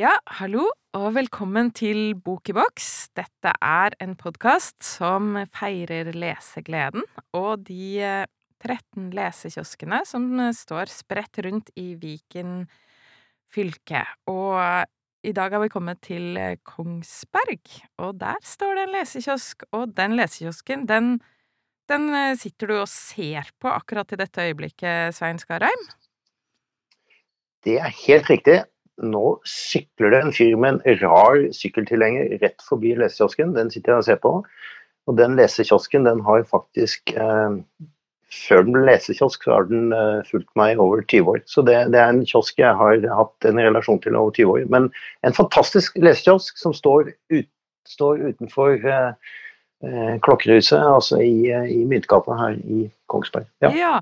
Ja, hallo, og velkommen til Bok i boks. Dette er en podkast som feirer lesegleden og de 13 lesekioskene som står spredt rundt i Viken fylke. Og i dag har vi kommet til Kongsberg, og der står det en lesekiosk, og den lesekiosken, den, den sitter du og ser på akkurat i dette øyeblikket, Svein Skarheim? Det er helt riktig. Nå sykler det en fyr med en rar sykkeltilhenger rett forbi lesekiosken. Den sitter jeg og ser på. Og den lesekiosken den har faktisk eh, Før den ble lesekiosk, så har den eh, fulgt meg over 20 år. Så det, det, er en kiosk jeg har hatt en relasjon til over 20 år. Men en fantastisk lesekiosk som står, ut, står utenfor eh, eh Klokkerhuset, altså i, i Myntgata her i Kongsberg. Ja. ja.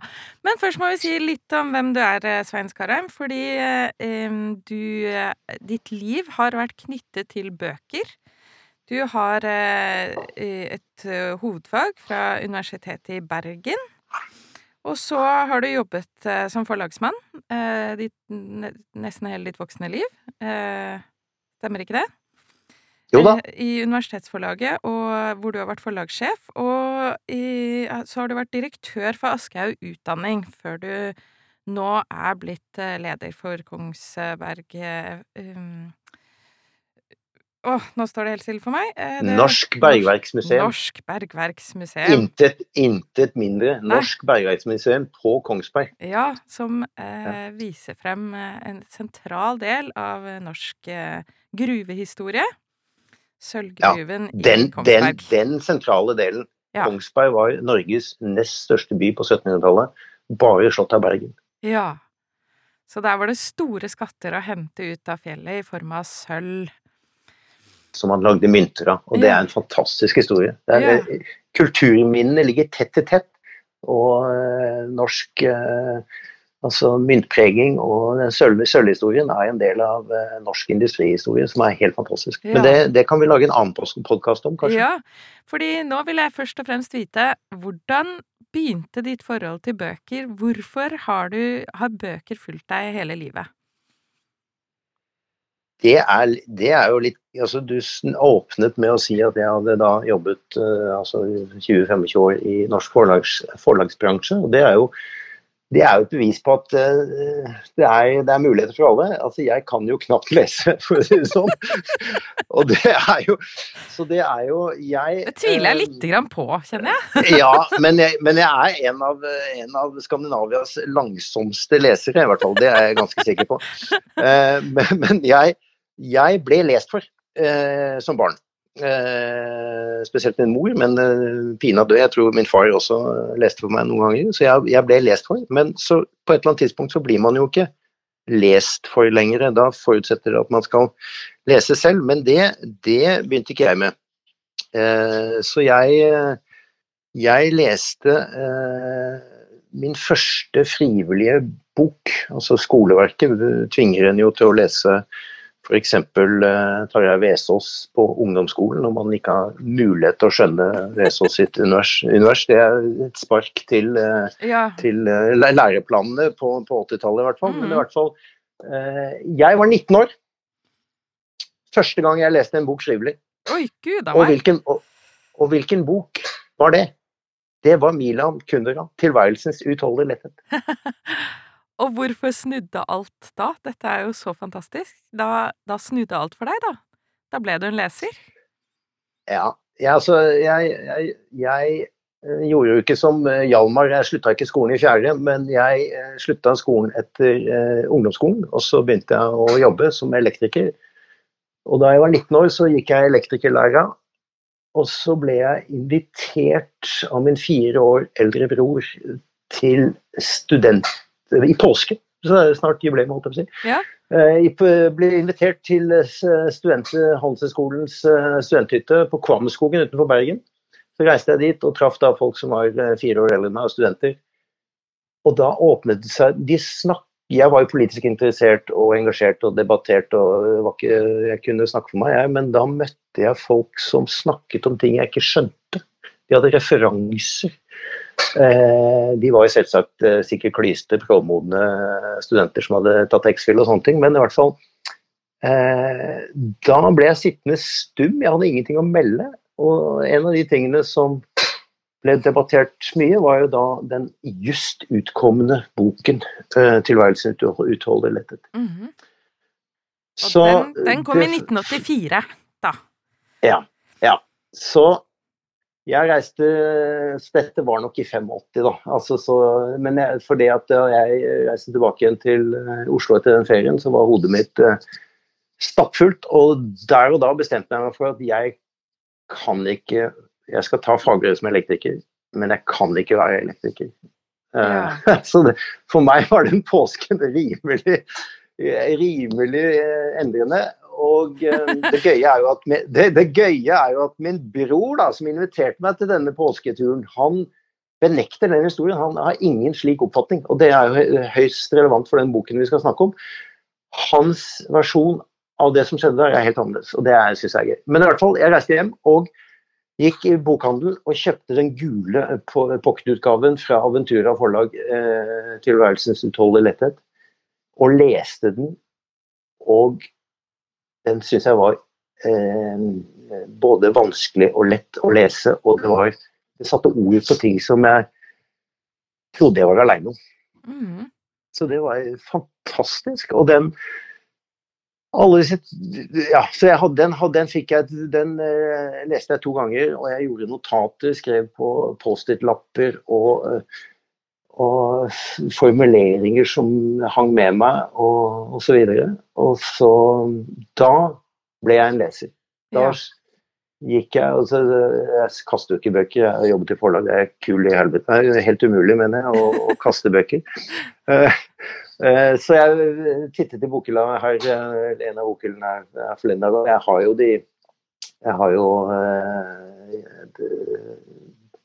Men først må vi si litt om hvem du er, eh, Svein Skarheim. Fordi eh, du Ditt liv har vært knyttet til bøker. Du har eh, et hovedfag fra Universitetet i Bergen. Og så har du jobbet eh, som forlagsmann eh, ditt, nesten hele ditt voksne liv. Eh, stemmer ikke det? Jo da. I universitetsforlaget, og hvor du har vært forlagssjef. Og i, så har du vært direktør for Aschehoug Utdanning, før du nå er blitt leder for Kongsberg um, Å, nå står det helt stille for meg. Det, Norsk Bergverksmuseum. Norsk Bergverksmuseum. Intet, intet mindre. Norsk Nei. Bergverksmuseum på Kongsberg. Ja, som eh, viser frem en sentral del av norsk eh, gruvehistorie. Sølvgruven ja, den, i Kongsberg. Den, den sentrale delen. Ja. Kongsberg var Norges nest største by på 1700-tallet. Bare slått av Bergen. Ja. Så der var det store skatter å hente ut av fjellet i form av sølv. Som man lagde mynter av. Og det er en fantastisk historie. Er, ja. Kulturminnene ligger tett i tett. Og øh, norsk øh, Altså Myntpreging og den sølvhistorien er en del av eh, norsk industrihistorie som er helt fantastisk. Ja. Men det, det, kan vi lage en annen podkast om, kanskje? Ja, fordi nå vil jeg først og fremst vite hvordan begynte ditt forhold til bøker? Hvorfor har, du, har bøker fulgt deg hele livet? Det er, det er, jo litt altså Du åpnet med å si at jeg hadde da jobbet uh, altså 20-25 år i norsk forlags, forlagsbransje. og Det er jo det er jo et bevis på at uh, det, er, det, er, muligheter for alle. Altså, jeg kan jo knapt lese, for å si det sånn. Og det er jo Så det er jo jeg Det tviler jeg uh, lite grann på, kjenner jeg. ja, men jeg, men jeg er en av, en av, Skandinavias langsomste lesere, i hvert fall. Det er jeg ganske sikker på. Uh, men, men jeg, jeg, ble lest for som barn. Eh, spesielt min mor, men eh, pinadø. Jeg tror min far også leste for meg noen ganger, så jeg, jeg, ble lest for. Men så, på et eller annet tidspunkt så blir man jo ikke lest for lenger. Da forutsetter det at man skal lese selv, men det, det begynte ikke jeg med. Eh, så jeg, jeg leste eh, min første frivillige bok, altså skoleverket, tvinger en jo til å lese F.eks. Eh, Tarjei Vesaas på ungdomsskolen, når man ikke har mulighet til å skjønne Vesaas sitt univers, univers. Det er et spark til, eh, ja. til eh, læreplanene på, på 80-tallet, i hvert fall. Mm. Men i hvert fall eh, Jeg var 19 år. Første gang jeg leste en bok frivillig. Oi, gud, og, hvilken, og, og hvilken bok var det? Det var Milan Kundera. 'Tilværelsens utholdelige letthet'. Og hvorfor snudde alt da? Dette er jo så fantastisk. Da, da snudde alt for deg, da? Da ble du en leser? Ja. ja altså, jeg, jeg, jeg, eh, gjorde jo ikke som eh, Hjalmar, jeg slutta ikke skolen i fjerde, men jeg eh, slutta skolen etter eh, ungdomsskolen, og så begynte jeg å jobbe som elektriker. Og da jeg var 19 år, så gikk jeg elektrikerlæra. Og så ble jeg invitert av min fire år eldre bror til student i påske. Så det er snart jubileum, holdt jeg på å si. Ja. Eh, jeg ble invitert til eh, Handelshøyskolens eh, studenthytte på Kvamskogen utenfor Bergen. Så reiste jeg dit og traff da folk som var fire år eldre enn meg, studenter. Og da åpnet det seg de snakk, Jeg var jo politisk interessert og engasjert og debattert, og ikke, jeg kunne snakke for meg, jeg, men da møtte jeg folk som snakket om ting jeg ikke skjønte. De hadde referanser de var jo selvsagt eh, sikkert klyste, promodne studenter som hadde tatt X-Fill og sånne ting, men i hvert fall eh, Da ble jeg sittende stum, jeg hadde ingenting å melde. Og en av de tingene som ble debattert mye, var jo da den just utkomne boken 'Tilværelsen 'Tilværelsen utholderlettet'. Mm -hmm. Og den, den, kom det, i 1984, da. Ja. ja. Så jeg reiste Dette var nok i 85, da. Altså, så, men jeg, det at jeg reiste tilbake igjen til eh, Oslo etter den ferien, så var hodet mitt uh, stappfullt. Og der og da bestemte jeg meg for at jeg kan ikke jeg skal ta fagbrev som elektriker, men jeg kan ikke være elektriker. Ja. Uh, så det, for meg var den påsken rimelig, rimelig eh, endrende. Og uh, det, gøye at, det, det gøye er jo at min bror, da, som inviterte meg til denne påsketuren, han benekter den historien. Han har ingen slik oppfatning. Og det er jo høyst relevant for den boken vi skal snakke om. Hans versjon av det som skjedde der, er helt annerledes. Og det syns jeg er gøy. Men i hvert fall, jeg reiste hjem. og Gikk i bokhandelen og kjøpte den gule pocketutgaven fra Aventura forlag, eh, 'Tilværelsens utholdelige letthet', og leste den. Og den syns jeg var eh, både vanskelig og lett å lese, og det, var, det satte ord på ting som jeg trodde jeg var aleine om. Mm. Så det var fantastisk. Og den alle disse, ja, så jeg hadde den, den fikk jeg, den eh, leste jeg to ganger, og jeg gjorde notater, skrev på Post-It-lapper og, uh, og, formuleringer som hang med meg, og osv. Og, så og så Da ble jeg en leser. Da ja. gikk jeg altså, Jeg kaster jo ikke bøker, jeg jobbet i forlag, det er kul i helvete. Det er helt umulig, mener jeg, å, å kaste bøker. Uh, Eh, så jeg tittet i bokhylla her, eh, en av bokhyllene er forleden dag, og jeg har jo de Jeg har jo eh,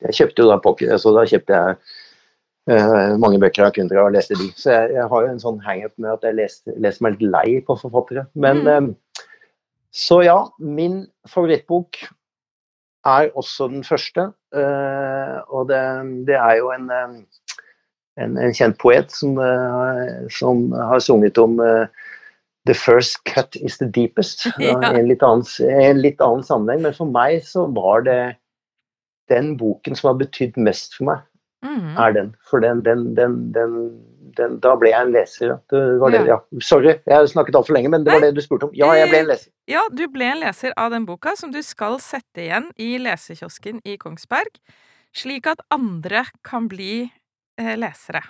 Jeg kjøpte jo da pocket, så da kjøpte jeg mange bøker jeg kunne dra og leste de. Så jeg, jeg har jo en sånn hangup med at jeg leser, leser, meg litt lei på forfattere. Men mm. Så ja, min favorittbok er også den første. Og det, det er jo en en, en kjent poet som, uh, som, har sunget om uh, The first cut is the deepest. Ja. En, en litt annen sammenheng. Men for meg så var det den boken som har betydd mest for meg, mm. er den. For den, den, den, den, Da ble jeg en leser. Det det, ja. Sorry, jeg har snakket altfor lenge, men det var det du spurte om. Ja, jeg ble en leser. Ja, du ble en leser av den boka, som du skal sette igjen i lesekiosken i Kongsberg, slik at andre kan bli Eh, lesere,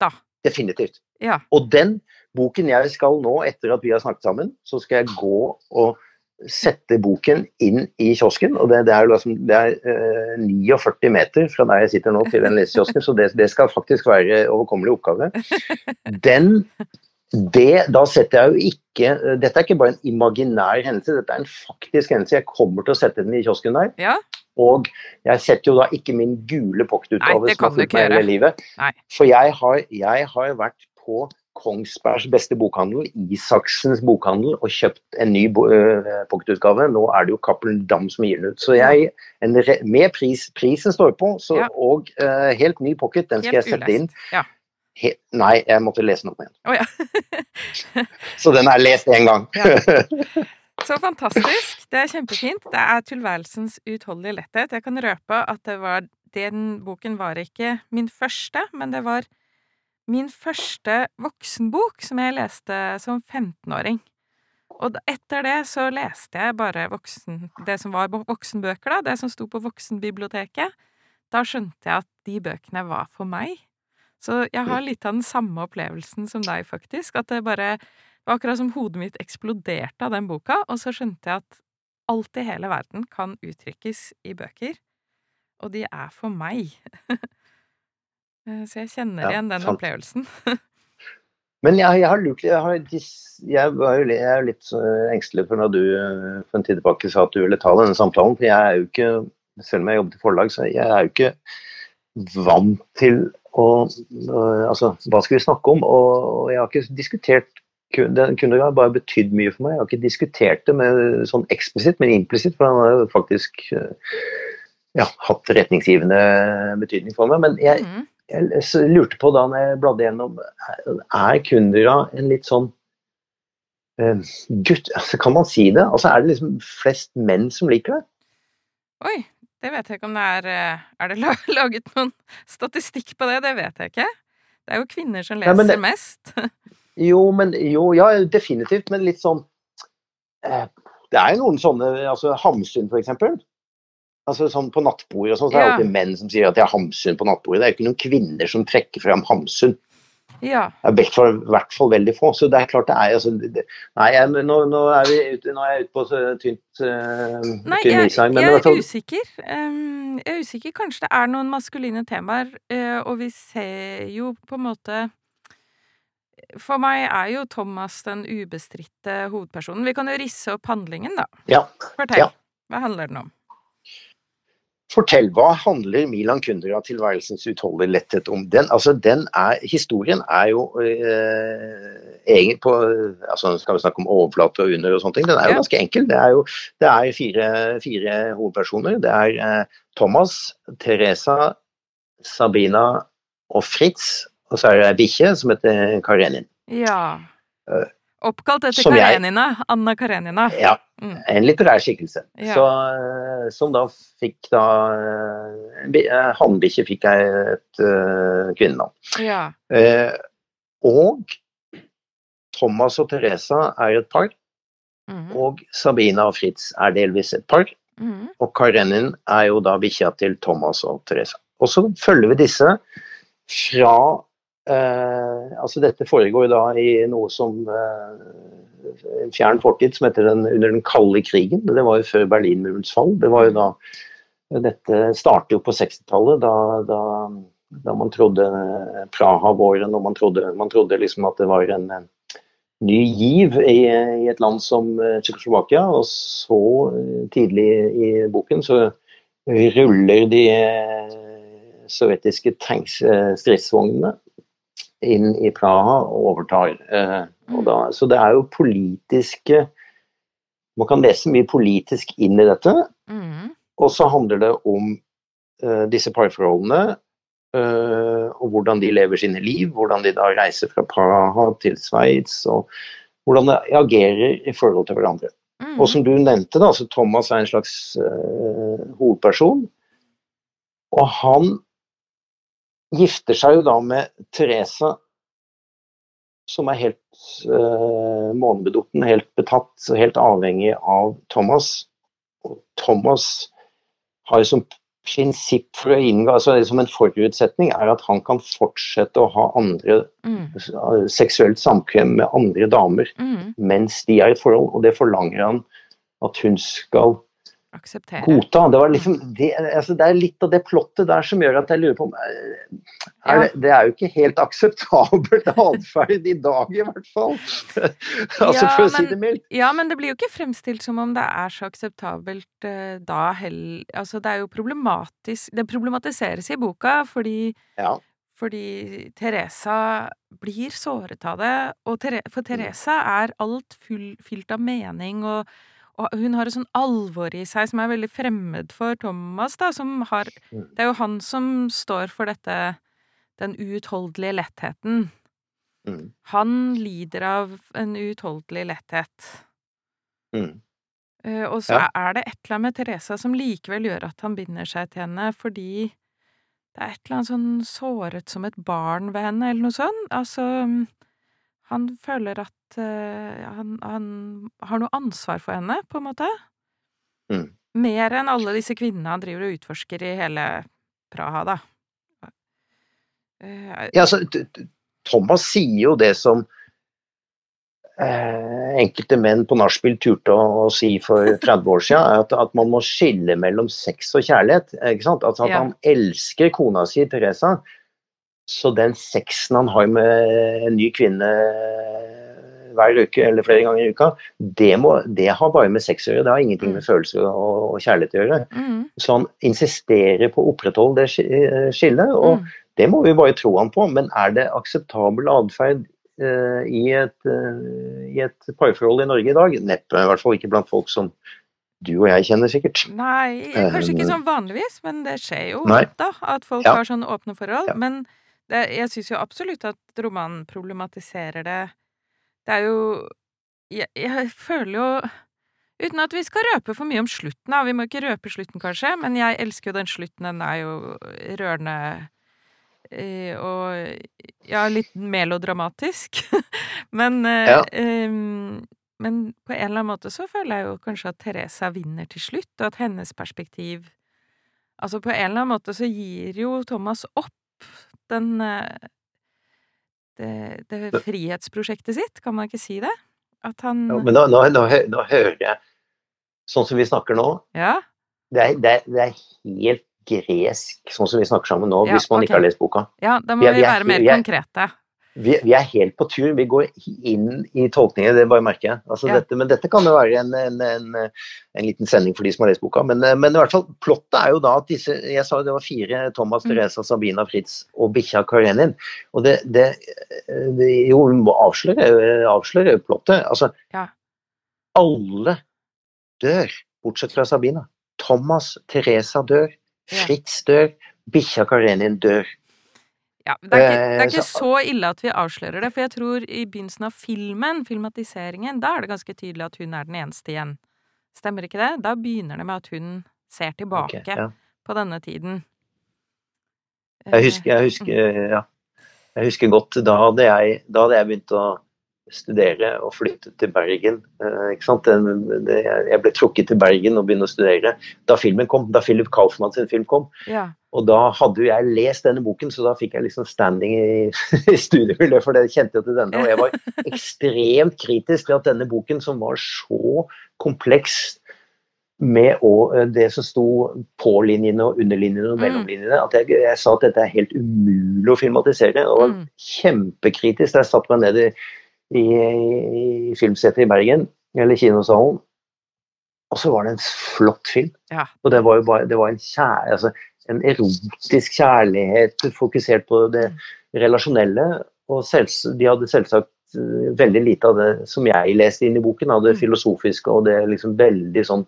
da. Definitivt. Ja. Og den boken jeg skal nå, etter at vi har snakket sammen, så skal jeg gå og sette boken inn i kiosken. og Det, det er, liksom, det er uh, eh, 49 meter fra der jeg sitter nå til den lesekiosken, så det, det, skal faktisk være overkommelig oppgave. Den, det, da setter jeg jo ikke Dette er ikke bare en imaginær hendelse, dette er en faktisk hendelse. Jeg kommer til å sette den i kiosken der. Ja. Og jeg setter jo da ikke min gule pocketutgave som har fulgt meg hele livet. Nei. For jeg har, jeg har, vært på Kongsbergs beste bokhandel, Isaksens bokhandel, og kjøpt en ny uh, pocketutgave. Nå er det jo Cappelen Dam som gir den ut. Så jeg, en, med pris, prisen står på, så, ja. og uh, helt ny pocket, den skal helt jeg sette inn. Ja. He, nei, jeg måtte lese den opp igjen. Oh, ja. så den er lest én gang. Så fantastisk. Det er kjempefint. Det er tilværelsens utholdelige letthet. Jeg kan røpe at var, den boken var ikke min første, men det var min første voksenbok som jeg leste som 15-åring. Og etter det så leste jeg bare voksen, det som var voksenbøker, da, det som sto på voksenbiblioteket. Da skjønte jeg at de bøkene var for meg. Så jeg har litt av den samme opplevelsen som deg, faktisk. At det bare det var akkurat som hodet mitt eksploderte av den boka, og så skjønte jeg at alt i hele verden kan uttrykkes i bøker, og de er for meg. så jeg kjenner igjen den sant. opplevelsen. Men jeg, jeg, har lurt jeg, har, jeg, var jo, jeg er litt engstelig for når du eh, for en tid tilbake sa at du ville ta denne samtalen. For jeg er jo ikke, selv om jeg jobber til forlag, så jeg er jo ikke vant til å Altså, hva skal vi snakke om? Og jeg har ikke diskutert den kunne bare betydd mye for meg. Jeg har ikke diskutert det med, sånn eksplisitt, men implisitt. For han har faktisk uh, ja, hatt retningsgivende betydning for meg. Men jeg, Mm. Jeg lurte på da når jeg bladde gjennom, er Kundera en litt sånn uh, gutt, altså, Kan man si det? Altså Er det liksom flest menn som liker det? Oi, det vet jeg ikke om det er eh, Er det laget noen statistikk på det? Det vet jeg ikke. Det er jo kvinner som leser Nei, det- mest. Jo, men jo, ja, definitivt, men litt sånn uh, Det er jo noen sånne altså Hamsun, for eksempel. Altså sånn På nattbordet og sånn, så er det alltid menn som sier at de har Hamsun på nattbordet. Det er jo ikke noen kvinner som trekker fram Hamsun. Ja. Det er i hvert fall, veldig få. Så det er klart det er altså, det, Nei, jeg, nå, nå, er vi ute, nå er jeg ute på så tynt uh, Nei, tynn jeg. Men jeg er fall usikker. Um, jeg er usikker. Kanskje det er noen maskuline temaer, uh, og vi ser jo på en måte For meg er jo Thomas den ubestridte hovedpersonen. Vi kan jo risse opp handlingen, da. Ja. Fortell. Ja. Hva handler den om? Fortell, hva handler Milan Kundera tilværelsens utholdelige letthet om? Den, altså, den er, historien er jo eh, på altså Skal vi snakke om overflate og under og sånne ting? Den er jo ganske enkel. Det er jo det er fire, fire hovedpersoner. Det er eh, Thomas, Teresa, Sabina og Fritz. Og så er det ei bikkje som heter Karenin. Ja. Oppkalt etter som jeg- Karenina. Anna Karenina. Ja, Mm. en litterær skikkelse. Ja. Så, eh, som da fikk da eh, eh, Hannbikkje fikk jeg et uh, kvinnenavn. Ja. Eh, og Thomas og Teresa er et par, Mm. og Sabina og Fritz er delvis et par. Mm. Og Karenin er jo da bikkja til Thomas og Teresa. Og så følger vi disse fra Altså dette foregår da i noe som eh, en fjern fortid som heter den, under den kalde krigen. Det var jo før Berlinmurens fall. Det var jo da Dette startet jo på 60-tallet, da, da, da man trodde Praha-våren, og man trodde, man trodde liksom at det var en, en ny giv i, i et land som eh, Tsjekkoslovakia. Og så eh, tidlig i boken så ruller de eh, sovjetiske tanks, eh, stridsvognene inn i Praha og overtar. eh, Og da, så det er jo politiske Man kan lese mye politisk inn i dette. Mhm. Og så handler det om eh, disse parforholdene. eh, og hvordan de lever sine liv. Hvordan de da reiser fra Praha til Sveits. Og hvordan de agerer i forhold til hverandre. Mm. Og som du nevnte, da, så Thomas er en slags eh, hovedperson. Og han gifter seg jo da med Teresa, som er helt uh, månebedotten, helt betatt, helt avhengig av Thomas. Og Thomas har jo som prinsipp for å inngå, altså som en forutsetning, er at han kan fortsette å ha andre mm. seksuelt samkvem med andre damer mm. mens de er i et forhold, og det forlanger han at hun skal Akseptere. godta. Det, var liksom, det, altså det er litt av det plottet der som gjør at jeg lurer på om er, ja. det, det er jo ikke helt akseptabelt atferd i dag, i hvert fall. altså Ja, For å si men- det mildt. Ja, men det blir jo ikke fremstilt som om det er så akseptabelt uh, da heller Altså, det er jo problematisk Det problematiseres i boka fordi Ja. fordi Teresa blir såret av det, og Ther for Mm. Teresa er alt full, fylt av mening, og, og hun har et sånn alvor i seg som er veldig fremmed for Thomas, da, som har Mm. Det er jo han som står for dette, den uutholdelige lettheten. Mm. Han lider av en uutholdelig letthet. Mm. Eh, og så Ja. er det et eller annet med Teresa som likevel gjør at han binder seg til henne, fordi det er et eller annet sånn såret som et barn ved henne, eller noe sånt. Altså, han føler at uh, han, han har noe ansvar for henne, på en måte. Mm. Mer enn alle disse kvinnene han driver og utforsker i hele Praha, da. Uh, Ja, altså, Thomas sier jo det som eh, enkelte menn på nachspiel turte å, å si for 30 år siden, at, at man må skille mellom sex og kjærlighet. Ikke sant? At, at Ja. han elsker kona si, Teresa, så den sexen han har med en ny kvinne hver uke eller flere ganger i uka, det, må, det har bare med sex å gjøre. Det har ingenting med følelser og, og kjærlighet å gjøre. mm, Så han insisterer på å opprettholde det eh, skillet. og mm. det må vi bare tro han på, men er det akseptabel atferd uh, i, et, eh, i et parforhold i Norge i dag? Neppe, i hvert fall ikke blant folk som du og jeg kjenner, sikkert. Nei, kanskje ikke Eh, sånn vanligvis, men det skjer jo, da, at folk Ja. har sånne åpne forhold. Ja. Men det, jeg syns jo absolutt at romanen problematiserer det. Det er jo jeg, jeg føler jo Uten at vi skal røpe for mye om slutten, da. Vi må ikke røpe slutten, kanskje, men jeg elsker jo den slutten. Den er jo rørende eh, og ja, litt melodramatisk. men eh, Ja. ehm, men på en eller annen måte så føler jeg jo kanskje at Teresa vinner til slutt, og at hennes perspektiv Altså på en eller annen måte så gir jo Thomas opp den eh, det, det frihetsprosjektet sitt, kan man ikke si det? At han Ja, men nå, nå, nå, nå hører jeg Sånn som vi snakker nå, Ja? det er, det er, det er helt gresk, sånn som vi snakker sammen nå, Ja, hvis man okay. ikke har lest boka. Ja, da må Vi er- vi være mer er- konkrete. Vi, vi er helt på tur. Vi går inn i tolkninger, det bare merker jeg. Altså Ja. dette, men dette kan jo være en, en, en, en liten sending for de som har lest boka. Men, men i hvert fall, plottet er jo da at disse Jeg sa det var fire. Thomas, Mm. Teresa, Sabina, Fritz og bikkja Karenin. Og det, det, det Jo, vi må avsløre, avsløre plottet. Altså, Ja. alle dør, bortsett fra Sabina. Thomas, Teresa dør. Fritz dør. Bikkja Karenin dør. Ja, det er, ikke, det er Eh, ikke så- så ille at vi avslører det, for jeg tror i begynnelsen av filmen, filmatiseringen, da er det ganske tydelig at hun er den eneste igjen. Stemmer ikke det? Da begynner det med at hun ser tilbake okay, ja. på denne tiden. Jeg husker, jeg husker, ja. jeg husker godt, da hadde, jeg, da hadde jeg begynt å studere og flytte til Bergen. eh, ikke sant? Jeg ble trukket til Bergen og begynne å studere da filmen kom, da Philip Kaufmann sin film kom. Ja. Og da hadde jo jeg lest denne boken, så da fikk jeg liksom standing i, i studiemiljøet, for det kjente jeg til denne. Og jeg var ekstremt kritisk til at denne boken, som var så kompleks med eh, det som sto på linjene og underlinjene og Mm. mellomlinjene, at jeg, jeg sa at dette er helt umulig å filmatisere. Og var Mm. kjempekritisk jeg satte meg ned i, i, i filmsetet i Bergen, eller kinosalen. Og så var det en flott film. Ja. Og det var jo bare det var en, kjær, altså, en erotisk kjærlighet fokusert på det relasjonelle. Og selvs, de hadde selvsagt eh, veldig lite av det som jeg leste inn i boken, av det Mm. filosofiske og det liksom veldig sånn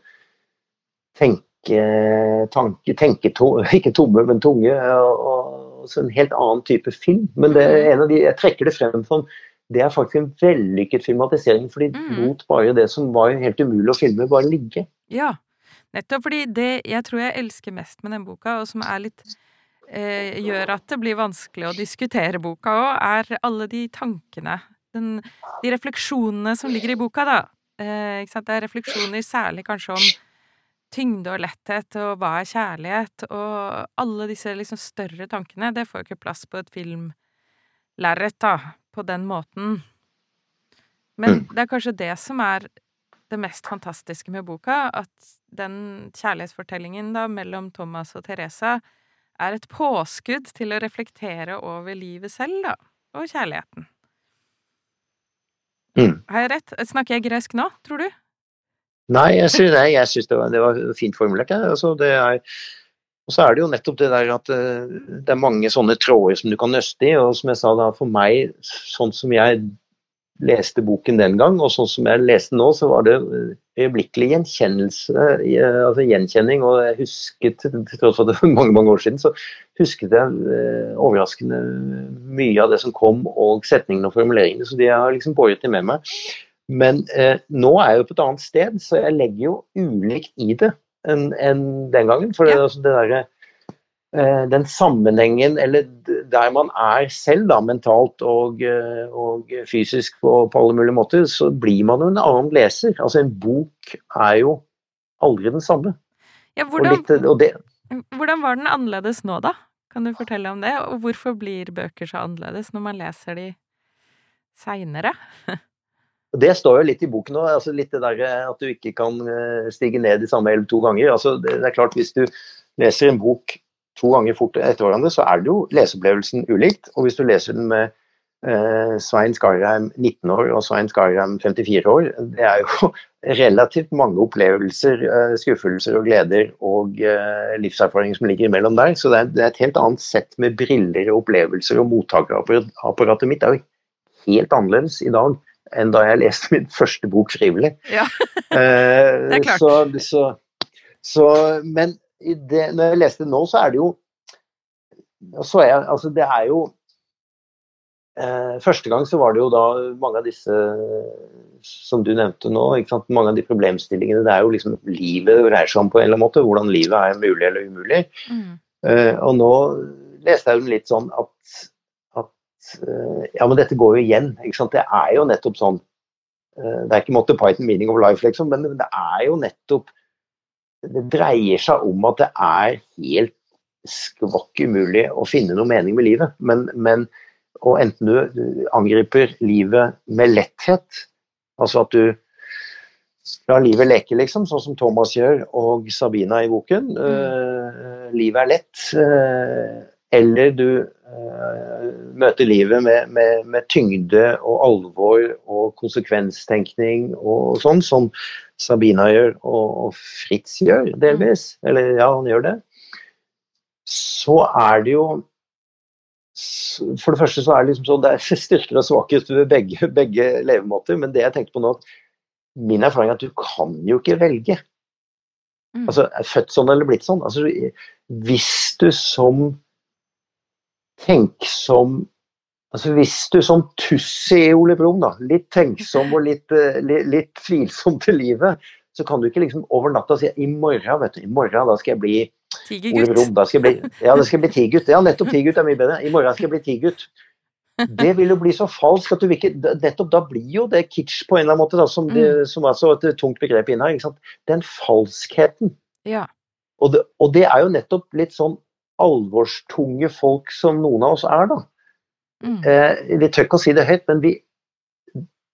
tenke, tanke, tenke to, ikke tomme, men tunge. Og, og så en helt annen type film. Men det er en av de, jeg trekker det frem som det er faktisk en vellykket filmatisering, for de Mm. lot bare det som var helt umulig å filme, bare ligge. Ja, nettopp fordi det jeg tror jeg elsker mest med den boka, og som er litt eh, gjør at det blir vanskelig å diskutere boka òg, er alle de tankene, den, de refleksjonene som ligger i boka, da. Eh, ikke sant? Det er refleksjoner særlig kanskje om tyngde og letthet, og hva er kjærlighet, og alle disse liksom større tankene, det får jo ikke plass på et filmlerret, da, på den måten. Men det er kanskje det som er det mest fantastiske med boka, at den kjærlighetsfortellingen da mellom Thomas og Teresa er et påskudd til å reflektere over livet selv, da, og kjærligheten. Mm. Har jeg rett? Snakker jeg gresk nå, tror du? Nei, jeg syns, det, det var fint formulert. Ja. Altså, det er, og så er det jo nettopp det der at eh, det er mange sånne tråder som du kan nøste i. Og som jeg sa da, for meg, sånn som jeg leste boken den gang, og sånn som jeg leste nå, så var det øyeblikkelig gjenkjennelse, eh, altså gjenkjenning. Og jeg husket, til tross for at det var mange, mange år siden, så husket jeg eh, overraskende mye av det som kom, og setningene og formuleringene. Så de har liksom båret det med meg. Men eh, nå er jeg jo på et annet sted, så jeg legger jo ulikt i det enn en den gangen. For det, Ja. altså, det derre eh, Den sammenhengen, eller der man er selv, da, mentalt og, eh, og fysisk på, på alle mulige måter, så blir man jo en annen leser. Altså en bok er jo aldri den samme. Ja, Og, hvordan, litt, og det, hvordan var den annerledes nå, da? Kan du fortelle om det? Og hvorfor blir bøker så annerledes når man leser de seinere? Det står jo litt i boken òg, altså litt det der at du ikke kan eh, stige ned i samme elv to ganger. Altså det det er klart Hvis du leser en bok to ganger fort etter hverandre, så er det jo leseopplevelsen ulikt. Og hvis du leser den med eh, Svein Skarheim 19 år og Svein Skarheim 54 år, det er jo relativt mange opplevelser, eh, skuffelser og gleder og eh, livserfaringer som ligger imellom der. Så det er, det er et helt annet sett med briller og opplevelser, og mottakerapparatet mitt er jo helt annerledes i dag enn da jeg leste min første bok frivillig. Ja, Eh, Det er klart. Så, så, så, men i det, når jeg leste det nå, så er det jo så jeg, altså det er jo eh, Første gang så var det jo da mange av disse som du nevnte nå, mange av de problemstillingene. Det er jo liksom livet dreier seg om på en eller annen måte. Hvordan livet er mulig eller umulig. mm. Eh, og nå leste jeg jo litt sånn at, Ja, men dette går jo igjen. Ikke sant? Det er jo nettopp sånn eh, Det er ikke måte Python meaning of life, liksom, men det er jo nettopp Det dreier seg om at det er helt skvakk umulig å finne noe mening med livet. Men, men og enten du angriper livet med letthet, altså at du lar livet leke, liksom, sånn som Thomas gjør og Sabina i boken. eh, livet er lett. Uh, eller du eh, møter livet med, med, med tyngde og alvor og konsekvenstenkning og sånn, som Sabina gjør og, og Fritz gjør, delvis. Eller ja, han gjør det. Så er det jo For det første så er det liksom sånn, det er styrker og svakheter ved begge, begge levemåter. Men det jeg tenkte på nå, min erfaring er at du kan jo ikke velge. Mm. Altså, er født sånn eller blitt sånn. Altså, hvis du som tenksom altså Hvis du som Tussi i Ole Brumm, litt tenksom og litt, eh, litt, litt tvilsom til livet, så kan du ikke liksom over natta si i morgen, vet du, i morgen da skal jeg bli Ole. Brumm, da skal jeg bli, ja, det skal jeg bli tigergutt. Ja, nettopp tigergutt er mye bedre. I morgen skal jeg bli tigergutt. Det vil jo bli så falskt at du ikke Nettopp da blir jo det kitsch på en eller annen måte, da, som, det, som er så et tungt begrep inne her. ikke sant? Den falskheten. Ja. Og det, og det er jo nettopp litt sånn alvorstunge folk som noen av oss er, da. Mm. Eh, vi tør ikke å si det høyt, men vi,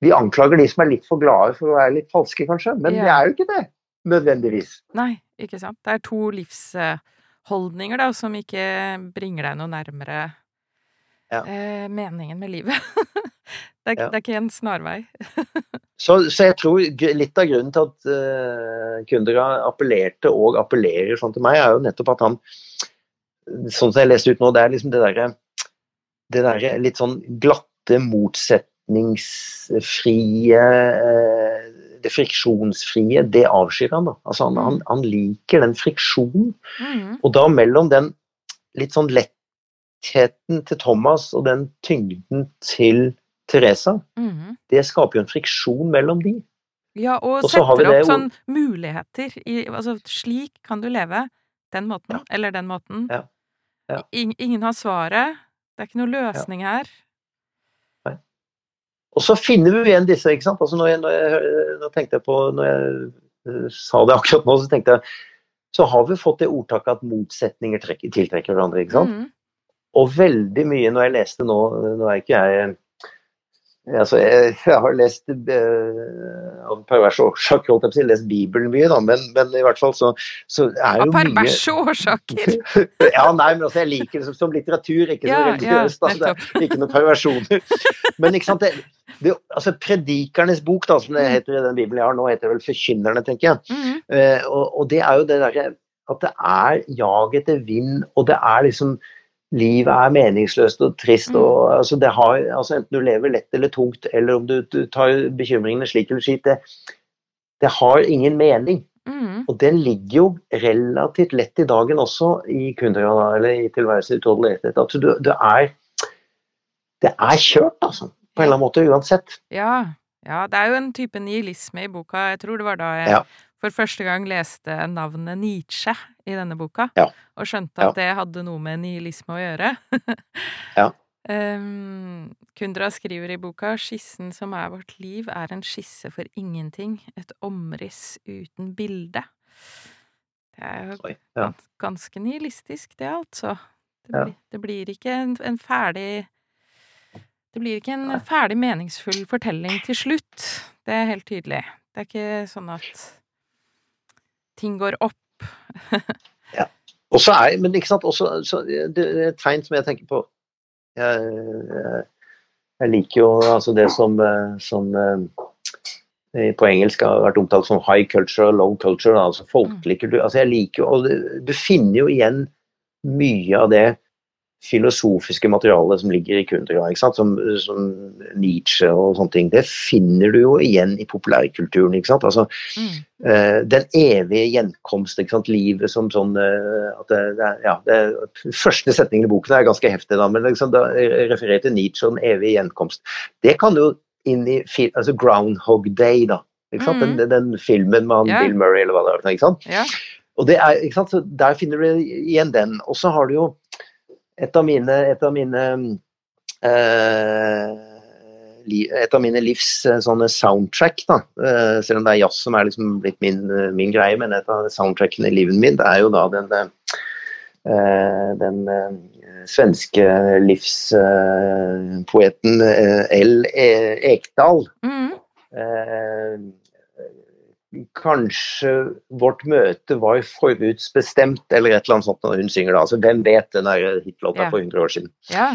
vi anklager de som er litt for glade for å være litt falske, kanskje. Men Ja. vi er jo ikke det, nødvendigvis. Nei, ikke sant. Det er to livsholdninger da, som ikke bringer deg noe nærmere Ja. eh, meningen med livet. det, er, Ja. det er ikke en snarvei. Så, så jeg tror litt av grunnen til at uh, kunder appellerte og appellerer sånn til meg, er jo nettopp at han Sånn som jeg leste ut nå, det er liksom det derre det der litt sånn glatte, motsetningsfrie eh, Det friksjonsfrie, det avskyr han. da. Altså han, han, han liker den friksjonen. Mm. Og da mellom den litt sånn lettheten til Thomas og den tyngden til Teresa, Mm. det skaper jo en friksjon mellom de. Ja, og, Og så har setter det opp sånn muligheter i Altså, slik kan du leve. Den måten, Ja. eller den måten. Ja. Ja. In ingen har svaret. Det er ikke noe løsning her. Og så finner vi igjen disse, ikke sant. Altså når jeg, når jeg, når jeg på, når jeg eh, sa det akkurat nå, så tenkte jeg så har vi fått det ordtaket at motsetninger trekker, tiltrekker hverandre. ikke sant? Mm. Og veldig mye når jeg leste nå Nå er ikke jeg altså jeg, jeg har lest uh, av perverse årsaker, holdt jeg på å si, lest Bibelen mye, da, men, men i hvert fall så, så er jo mye perverse årsaker! Ja, nei, men altså, jeg liker det som, som litteratur, ikke Ja, som religiøst. ja, da, det er ikke noen perversjoner. Men ikke sant, det, det, altså Predikernes bok, da, som det heter i den bibelen jeg har nå, heter vel Forkynnerne, tenker jeg. Mm. Eh, og, og det er jo det derre at det er jag etter vind, og det er liksom Livet er meningsløst og trist. og altså det har, altså Enten du lever lett eller tungt, eller om du, du tar bekymringene slik eller slik, det, det har ingen mening. Mm. Og den ligger jo relativt lett i dagen også i Kundera, eller i tilværelse. At du, du er Det er kjørt, altså. På en eller annen måte, uansett. Ja. ja, det er jo en type nihilisme i boka. Jeg tror det var da jeg Ja. For første gang leste navnet Nietzsche i denne boka, Ja. og skjønte Ja. at det hadde noe med nihilisme å gjøre. Ja. Um, Kundra skriver i boka skissen som er vårt liv, er en skisse for ingenting, et omriss uten bilde. Det er jo Oi, ja. ganske nihilistisk, det, altså. Det, Ja. blir, det blir ikke en, en ferdig Det blir ikke en ferdig meningsfull fortelling til slutt. Det er helt tydelig. Det er ikke sånn at ting går opp. Og så er, men ikke sant, også, så det er et tegn som jeg tenker på Jeg, jeg, jeg liker jo altså det som, eh, som eh, på engelsk har vært omtalt som high culture og low culture, altså folkelig kultur. Altså jeg liker jo, og Du finner jo igjen mye av det filosofiske materialet som ligger i Kundera? Som, som, Nietzsche og sånne ting, det finner du jo igjen i populærkulturen. Altså, mm. uh, den evige gjenkomst, livet som sånn uh, at det, det, ja, det, Første setningen i boken er ganske heftig, da, men liksom, da refererer til Nietzsche og den evige gjenkomst. Det kan du inn i altså Groundhog Day, da. Mm. Den, den, filmen med yeah. Bill Murray eller hva det er. ikke sant? Yeah. Og det er, ikke sant? Der finner du igjen den. Og så har du jo et av mine, et av mine eh, et av mine livs eh, sånne soundtrack, da. Eh, selv om det er jazz som er liksom blitt min, min, greie, men et av soundtrackene i livet min, er jo da den, eh, den svenske livspoeten L. Ekdal. Mm kanskje vårt møte var forutsbestemt, eller et eller annet sånt når hun synger da. Altså, hvem vet den hitlåta ja. for 100 år siden. Ja.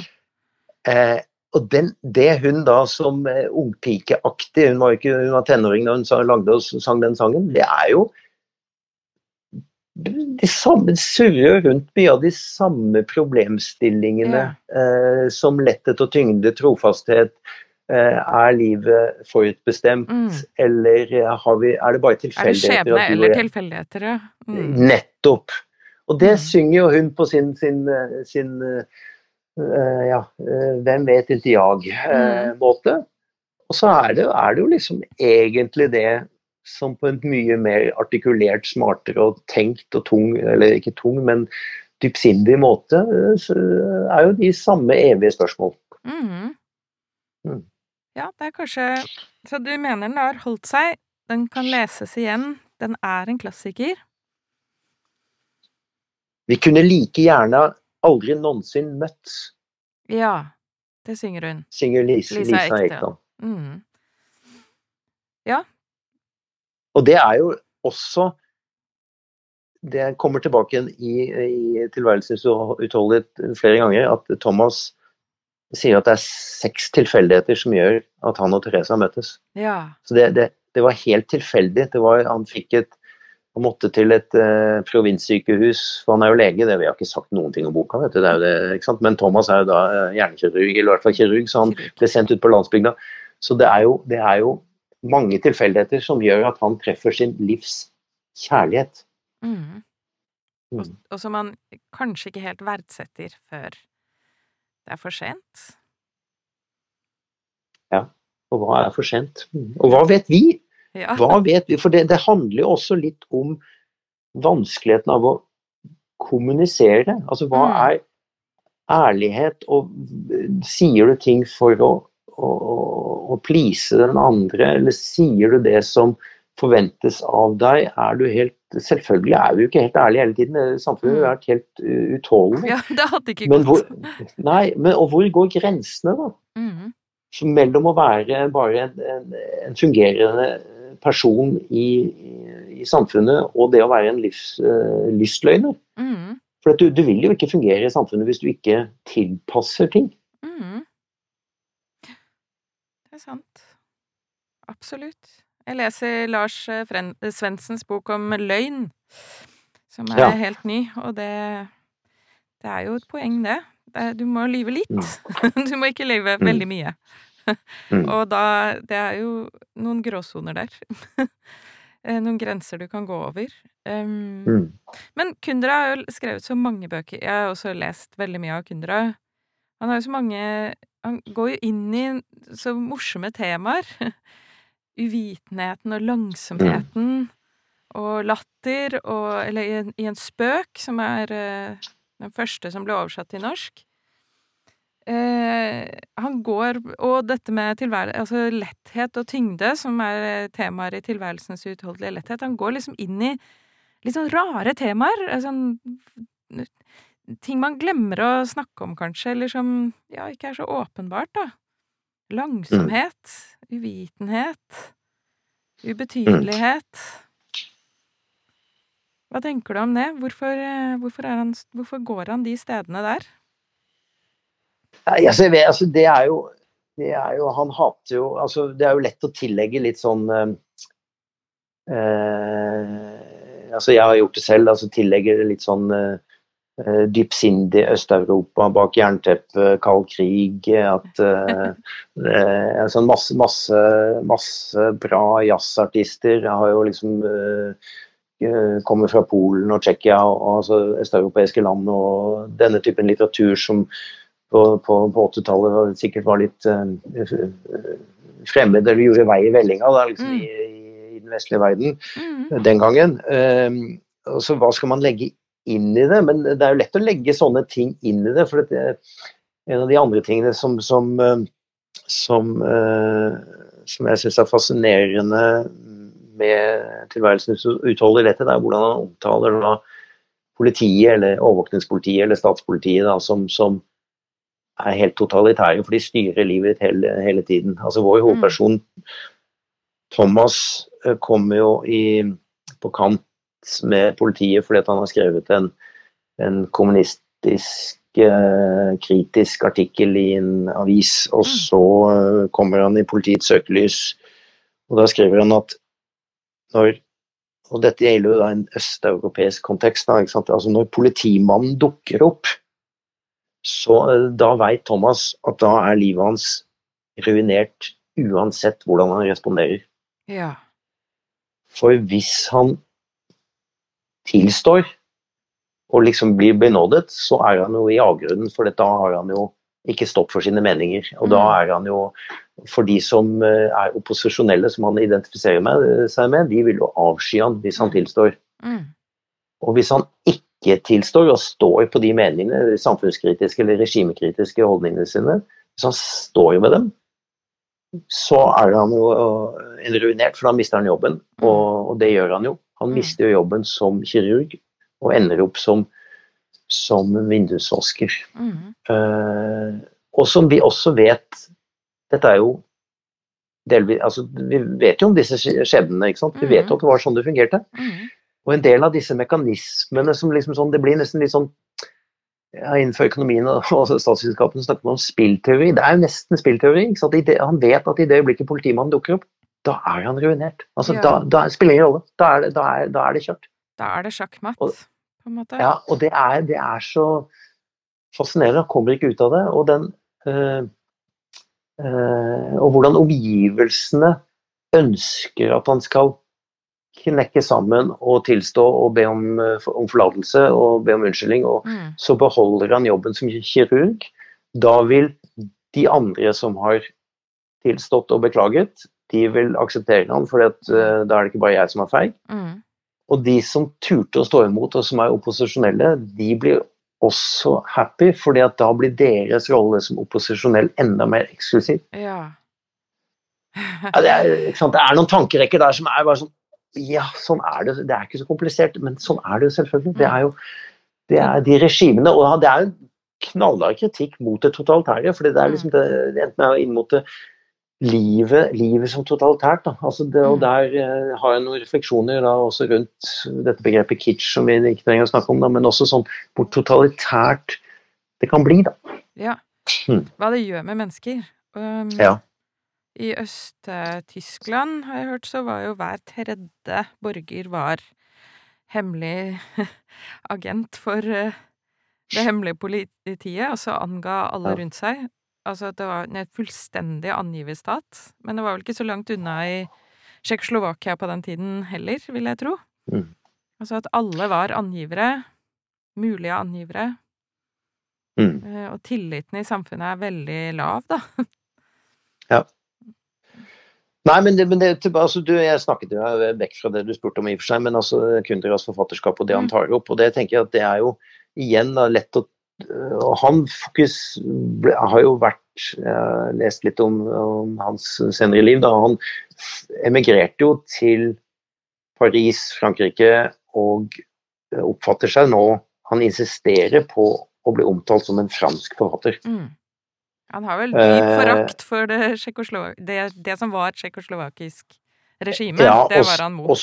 Eh, og den, det hun da som eh, ungpikeaktig, hun var ikke hun var tenåring da hun lagde og sang den sangen, det er jo det samme surrer rundt mye av de samme problemstillingene ja. eh, som letthet og tyngde, trofasthet, er livet forutbestemt, mm. eller vi, er det bare tilfeldigheter? Er det skjebne eller tilfeldigheter, ja. Mm. Nettopp. Og det mm. synger jo hun på sin, sin, sin uh, ja, uh, hvem vet ikke jeg-måte. Uh, og så er det, er det, jo liksom egentlig det som på en mye mer artikulert, smartere og tenkt og tung, eller ikke tung, men dypsindig måte, er jo de samme evige spørsmål. Mm. Mm. Ja, det er kanskje Så du mener den har holdt seg, den kan leses igjen, den er en klassiker? Vi kunne like gjerne aldri noensinne møtt. Ja, det synger hun. Synger Lisa, Lisa, Lisa Ekdal. Mm. Ja. Og det er jo også Det kommer tilbake igjen i, i tilværelsens utholdenhet flere ganger, at Thomas sier at det er seks tilfeldigheter som gjør at han og Teresa møtes. Ja. Så det, det, det, var helt tilfeldig. Var, han fikk et han måtte til et eh, provinssykehus, for han er jo lege, det vi har ikke sagt noen ting om boka, vet du, det er jo det, ikke sant? men Thomas er jo da eh, hjernekirurg, eller i hvert fall kirurg, så han ble sendt ut på landsbygda. Så det er, jo, det er jo mange tilfeldigheter som gjør at han treffer sin livs kjærlighet. Mm. Mm. Og, og som han kanskje ikke helt verdsetter før det er for sent. Ja, og hva er for sent? Og hva vet vi? Ja. Hva vet vi? For det, det handler jo også litt om vanskeligheten av å kommunisere. Altså hva mm. er ærlighet, og sier du ting for å, å, å please den andre, eller sier du det som forventes av deg? Er du helt Selvfølgelig er vi jo ikke helt ærlige hele tiden. Samfunnet har mm. vært helt uh. Ja, det hadde ikke men gått. Hvor, nei, men og hvor går grensene, da? Mm. Mellom å være bare en, en, en fungerende person i, i, i, samfunnet og det å være en livs, uh, lystløgner. Mm. For du, du, vil jo ikke fungere i samfunnet hvis du ikke tilpasser ting. Mm. Det er sant. Absolutt. Jeg leser Lars eh, Svendsens bok om løgn, som er ja. helt ny, og det, det er jo et poeng, det. Du må lyve litt. Mm. Du må ikke lyve mm. veldig mye. Mm. Og da Det er jo noen gråsoner der. Eh, noen grenser du kan gå over. Mm. Men Kundra har jo skrevet så mange bøker. Jeg har også lest veldig mye av Kundra. Han har jo så mange Han går jo inn i så morsomme temaer. uvitenheten og langsomheten og latter og Eller i en, i en spøk, som er uh, den første som ble oversatt til norsk. Eh, han går Og dette med altså letthet og tyngde, som er temaer i tilværelsens uutholdelige letthet, han går liksom inn i litt sånn rare temaer. Sånn ting man glemmer å snakke om, kanskje, eller som ja, ikke er så åpenbart, da. Langsomhet, uvitenhet, ubetydelighet. Hva tenker du om det? Hvorfor, eh, hvorfor, han, hvorfor går han de stedene der? Altså, vet, altså, det er jo det er jo, han hater jo altså, Det er jo lett å tillegge litt sånn eh, eh, altså Jeg har gjort det selv. altså Tillegger litt sånn eh, dypsindig Øst-Europa bak jernteppet, kald krig. At uh, altså masse, masse, masse bra jazzartister Jeg har jo liksom kommer fra Polen og Tsjekkia og altså østeuropeiske land og denne typen litteratur som på, på, på 80-tallet sikkert var litt fremmed eller gjorde vei i vellinga da, liksom, mm. i, i, den vestlige verden mm. den gangen. Um, og så Hva skal man legge inn i det? Men det er jo lett å legge sånne ting inn i det. for det, En av de andre tingene som, som, som, uh, som jeg syns er fascinerende med tilværelsens dette, det er hvordan han omtaler da, politiet, eller overvåkningspolitiet eller statspolitiet da, som, som er helt totalitære, for de styrer livet ditt hele, hele tiden. Altså Vår hovedperson Thomas eh, kommer jo i, på kant med politiet fordi han har skrevet en, en kommunistisk uh, kritisk artikkel i en avis, og mm. så uh, kommer han i politiets søkelys. Og da skriver han at når og dette gjelder jo da en østeuropeisk kontekst. Da, altså når politimannen dukker opp, så eh, da veit Thomas at da er livet hans ruinert uansett hvordan han responderer. Ja. For hvis han tilstår og liksom blir benådet, så er han jo i avgrunnen, for da har han jo ikke stått for sine meninger. Og da mm. er han jo For de som eh, er opposisjonelle, som han identifiserer med, seg med, de vil jo avsky han hvis han mm. tilstår. Mm. Og hvis han ikke tilstår og står på de meningene, samfunnskritiske eller regimekritiske holdningene sine, hvis han står med dem, så er han jo en ruinert, for da mister han jobben. Mm. Og, og det gjør han jo. Han mister jo jobben som kirurg og ender opp som, som vindusvasker. Mm. Uh, og som vi også vet Dette er jo delvis altså, Vi vet jo om disse skjebnene. ikke sant? Vi vet jo at det var sånn det fungerte. Mm. Og en del av disse mekanismene som liksom sånn, Det blir nesten litt sånn ja, Innenfor økonomien og, statsvitenskapen snakker man om spillteori. Det er jo nesten spillteori. Han vet at i det øyeblikket politimannen dukker opp, da er han ruinert. Altså, ja. da, da spiller det ingen rolle. Da er det, da, er, da er det kjørt. Da er det sjakkmatt, på en måte. Ja, og det er, det er så fascinerende. Han kommer ikke ut av det. Og, den, øh, øh, og hvordan omgivelsene ønsker at han skal knekke sammen og tilstå og be om, eh, om forlatelse og be om unnskyldning, og mm. så beholder han jobben som kirurg. Da vil de andre som har tilstått og beklaget, de vil akseptere noen, for uh, da er det ikke bare jeg som er feig. Mm. Og de som turte å stå imot og som er opposisjonelle, de blir også happy, fordi at da blir deres rolle som opposisjonell enda mer eksklusiv. Ja. ja det, er, det, er, noen tankerekker der som er bare sånn ja, sånn er det. Det er ikke så komplisert, men sånn er det jo selvfølgelig. Det er jo det er de regimene, og det er jo knallhard kritikk mot det totalitære. for det er liksom det, enten er inn mot det livet, livet som totalitært. Da. Altså det, og mm. Der eh, har jeg noen refleksjoner da, også rundt dette begrepet kitsch, som vi ikke trenger å snakke om, da, men også sånn hvor totalitært det kan bli. da. Ja. Hmm. Hva det gjør med mennesker. Um, ja. I Øst-Tyskland, har jeg hørt, så var jo hver tredje borger var hemmelig agent for eh, det hemmelige politiet, og så anga alle rundt seg. Altså, det var en fullstendig angiverstat. Men det var vel ikke så langt unna i Tsjekkoslovakia på den tiden heller, vil jeg tro. Mm. Altså at alle var angivere. Mulige angivere. Mm. Eh, og tilliten i samfunnet er veldig lav, da. Ja. Nei, men, det, men det, altså, du, jeg snakket jo vekk fra det du spurte om i og for seg, men altså Kundras forfatterskap og det han mm. tar opp. og det tenker jeg at det er jo igjen da, lett å Han fokus ble, har jo vært jeg lest litt om, om, hans senere liv. da, Han emigrerte jo til Paris, Frankrike, og oppfatter seg nå Han insisterer på å bli omtalt som en fransk forfatter. Mm. Han har vel dyp eh, forakt for det, det, det som var tsjekkoslovakisk regime. Ja, det var han mot. Og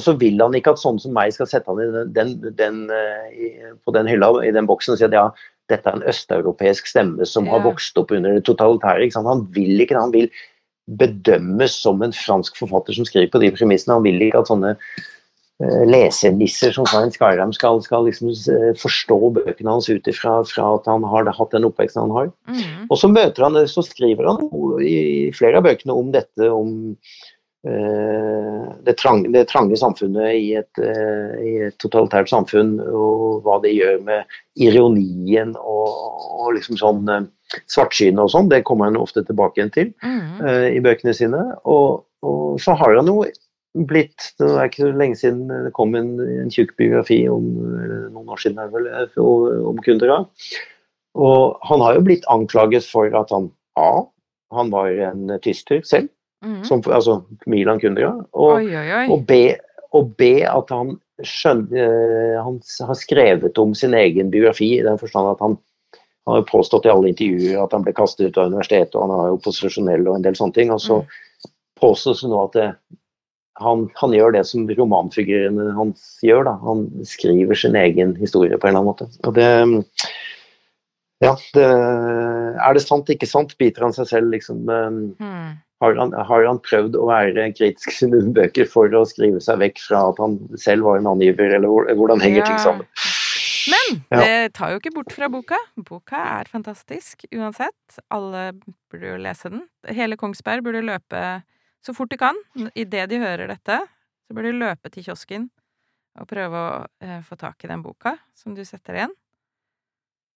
så, vil han ikke at sånne som meg skal sette han i den, den, eh, på den hylla i den boksen og si at ja, dette er en østeuropeisk stemme som har vokst opp under det totalitære. Han vil ikke det. Han vil bedømmes som en fransk forfatter som skriver på de premissene. Han vil ikke at sånne eh, lesenisser som Svein Skarheim skal, skal liksom eh, forstå bøkene hans ut ifra at han har hatt den oppveksten han har. Mm. Og så møter han, så skriver han i flere av bøkene om dette, om det, trange, det, trange, samfunnet i et, uh, i et, totalitært samfunn, og hva det gjør med ironien og, og liksom sånn uh, svartsynet og sånn. Det kommer han ofte tilbake igjen til Mm. i bøkene sine. Og, og så har han jo blitt Det er ikke så lenge siden det kom en, en tjukk biografi om noen år siden er vel, om Kundera. Og han har jo blitt anklaget for at han A. Han var en tyster selv, Mm. som, altså Milan. Og, Oi, oi, oi. og, be, og be, at han skjønner Han har skrevet om sin egen biografi i den forstand at han han har påstått i alle intervjuer at han ble kastet ut av universitetet, og han er jo posisjonell og en del sånne ting. Og så påstås det nå at det, han, han, gjør det som romanfigurene hans gjør. da, Han skriver sin egen historie på en eller annen måte. Og det Ja, det, er det sant, ikke sant? Biter han seg selv liksom Mm. Har han, har han prøvd å være kritisk til noen bøker for å skrive seg vekk fra at han selv var en angiver, eller hvordan henger ting sammen? Men Ja. det tar jo ikke bort fra boka. Boka er fantastisk uansett. Alle burde jo lese den. Hele Kongsberg burde løpe så fort de kan. Idet de hører dette, så burde de løpe til kiosken og prøve å eh, få tak i den boka som du setter igjen.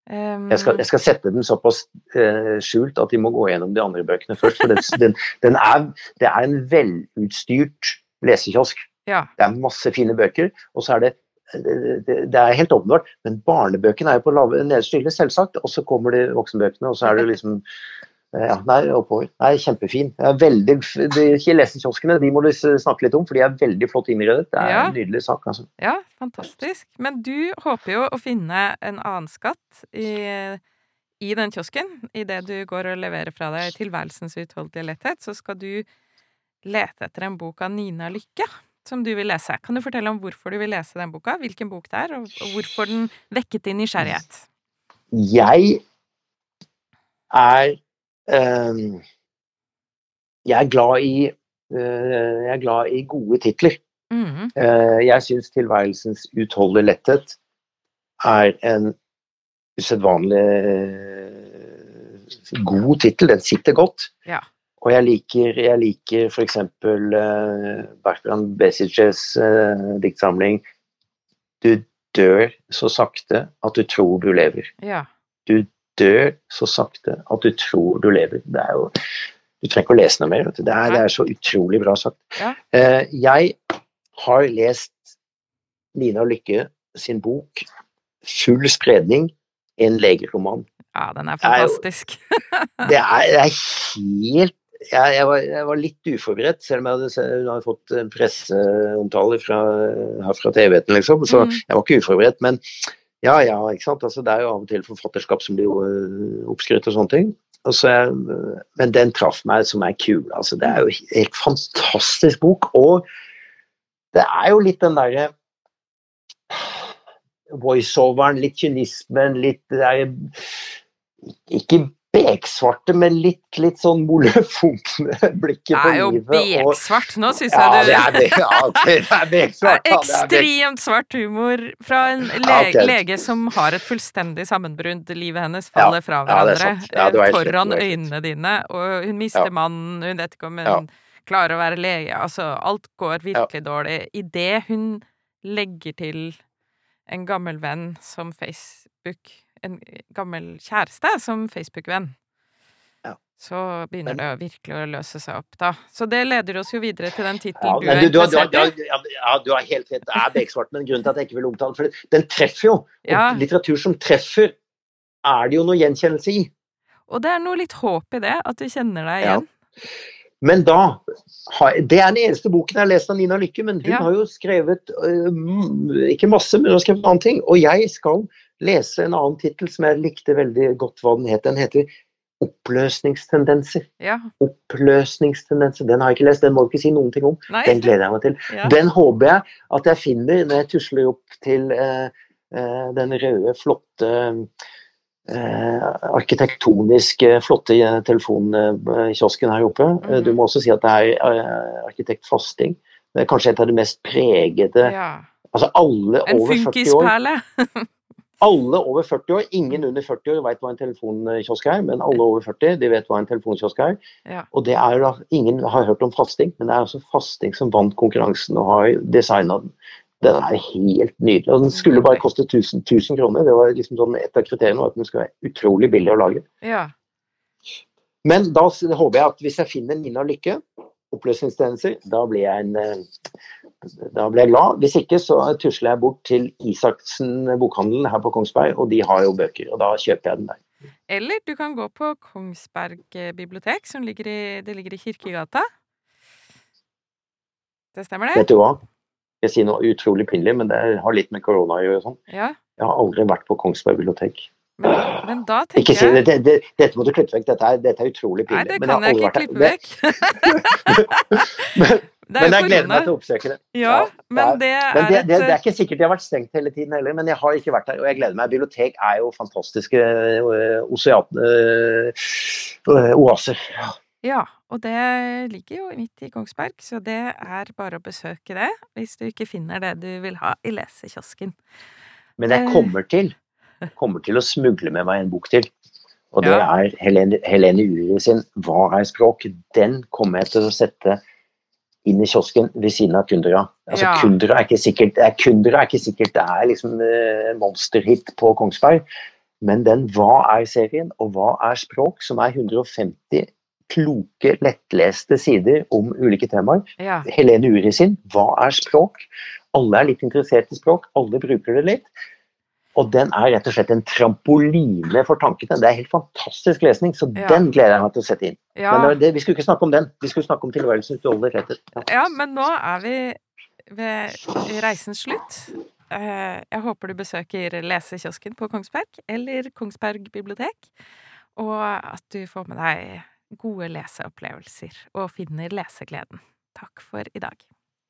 Jeg skal, jeg skal sette den såpass eh, skjult at de må gå gjennom de andre bøkene først. For den, den, den er, det er en velutstyrt lesekiosk. ja. Det er masse fine bøker, og så er det det, det, det er helt åpenbart, men barnebøkene er jo på lave, nederste hylle, selvsagt. Og så kommer de voksenbøkene, og så er det liksom ja, Nei, oppover. Nei, kjempefin. Veldig, de lesekioskene de må du snakke litt om, for de er veldig flott innredet. Det er Ja. en nydelig sak. altså. Ja, fantastisk. Men du håper jo å finne en annen skatt i, i den kiosken. Idet du går og leverer fra deg tilværelsens utholdelige letthet, så skal du lete etter en bok av Nina Lykke som du vil lese. Kan du fortelle om hvorfor du vil lese den boka? Hvilken bok det er, og, hvorfor den vekket din nysgjerrighet? Jeg er eh, Jeg er glad i eh, Jeg er glad i gode titler. Mhm. Eh, jeg syns 'Tilværelsens utholdelige letthet' er en usedvanlig eh, god tittel. Den sitter godt. Ja. Og jeg liker, jeg liker f.eks. Bertrand Besiges uh, diktsamling 'Du dør så sakte at du tror du lever'. Ja. Du dør så sakte at du tror du lever. Det er jo Du trenger ikke å lese noe mer. Det er, det er så utrolig bra sagt. Ja. Eh, jeg har lest Nina Lykke sin bok 'Full spredning', en legeroman. ja, den er fantastisk. Det er, det er helt jeg, jeg, var, jeg var litt uforberedt, selv om jeg hadde, hadde fått presseomtaler presseomtale fra, fra TV-en, liksom. Så Mm. jeg var ikke uforberedt. Men ja, ja, ikke sant. Altså, det er jo av og til forfatterskap som blir øh, oppskrytt og sånne ting. Og så er, men den traff meg som er kul. Altså, det er jo en helt fantastisk bok. Og det er jo litt den derre voiceoveren, litt kynismen, litt er, Ikke beksvarte, med litt, litt sånn molefonkne blikket Det på er jo livet. beksvart. Nå syns jeg du ja, det er beksvart. Det er ja, det ekstremt svart humor fra en le okay. lege som har et fullstendig sammenbrudd. Livet hennes faller fra det er hverandre foran øynene dine, og hun mister mannen, hun vet ikke om hun klarer å være lege. Altså, alt går virkelig dårlig. Idet hun legger til en gammel venn som Facebook En gammel kjæreste som Facebook-venn. Ja. Så begynner det virkelig å løse seg opp, da. Så det leder oss jo videre til den Ja, tittelen du er du, du, du, interessert du, i. ja, ja, du har helt rett, det er beksvart, men grunnen til at jeg ikke vil omtale for den treffer jo. Ja. litteratur som treffer, er det jo noe gjenkjennelse i. Og det er noe litt håp i det, at du kjenner deg Ja. igjen. Men da Det er den eneste boken jeg har lest av Nina Lykke, men hun Ja. har jo skrevet øh, Ikke masse, men hun har skrevet en annen ting. Og jeg skal lese en annen tittel som jeg likte veldig godt hva den het. Den heter 'Oppløsningstendenser'. Ja. Oppløsningstendenser. Den har jeg ikke lest, den må du ikke si noen ting om. Nei. Den gleder jeg meg til. Ja. Den håper jeg at jeg finner når jeg tusler opp til eh, eh, den røde, flotte eh, arkitektonisk flotte eh, telefonkiosken her oppe. Mm -hmm. Du må også si at det er arkitekt Fasting. Det er kanskje et av de mest pregede Ja. Altså alle En over 40 år En funkisperle. Alle over 40 år, ingen under 40 år vet hva en telefonkiosk er, men alle over 40 de vet hva en telefonkiosk er. Ja. Og det er jo da, Ingen har hørt om fasting, men det er altså fasting som vant konkurransen og har designa den. Den er helt nydelig. og Den skulle bare koste 1000, 1000 kroner. Det var liksom sånn Et av kriteriene var at den skulle være utrolig billig å lage. Ja. Men da håper jeg at hvis jeg finner Nina Lykke, oppløsningstendenser, da blir jeg en eh, da blir jeg glad. Hvis ikke så tusler jeg bort til Isaksen bokhandel her på Kongsberg, og de har jo bøker, og da kjøper jeg den der. Eller du kan gå på Kongsberg bibliotek, som ligger i, det ligger i Kirkegata. Det stemmer, det? Vet du hva? Jeg sier noe utrolig pinlig, men det har litt med korona å gjøre. Sånn. Ja. Jeg har aldri vært på Kongsberg bibliotek. Men, men da Ikke si det, det, det, dette må du klippe vekk. Dette er, dette er utrolig Nei, det kan jeg ikke klippe vekk. Men, men jeg gleder meg til å oppsøke det. Ja, men det Men er det, det, det er ikke sikkert de har vært stengt hele tiden heller, men jeg har ikke vært der, og jeg gleder meg. Bibliotek er jo fantastiske øh, oseat, øh, oaser. Ja, og det ligger jo midt i Kongsberg, så det er bare å besøke det hvis du ikke finner det du vil ha i lesekiosken. Men jeg Eh. kommer til, kommer til å smugle med meg en bok til. Og det Ja. er Helene, Helene Uri sin 'Hva er språk?' Den kommer jeg til å sette inn i kiosken ved siden av Kundera. Altså, Ja. Kundera er ikke sikkert er, Kundera er ikke sikkert det er liksom eh, monsterhit på Kongsberg, men den 'Hva er-serien' og 'Hva er språk?', som er 150 kloke, lettleste sider om ulike temaer. Ja. Helene Uri sin 'Hva er språk?' Alle er litt interessert i språk, alle bruker det litt. Og den er rett og slett en trampoline for tankene. Det er helt fantastisk lesning, så Ja. den gleder jeg meg til å sette inn. Ja, Men det, vi skulle ikke snakke om den, vi skulle snakke om tilværelsen utover rettet. Ja. ja, men nå er vi ved reisens slutt. Eh, Jeg håper du besøker lesekiosken på Kongsberg, eller Kongsberg bibliotek, og at du får med deg gode leseopplevelser og finner lesegleden. Takk for i dag.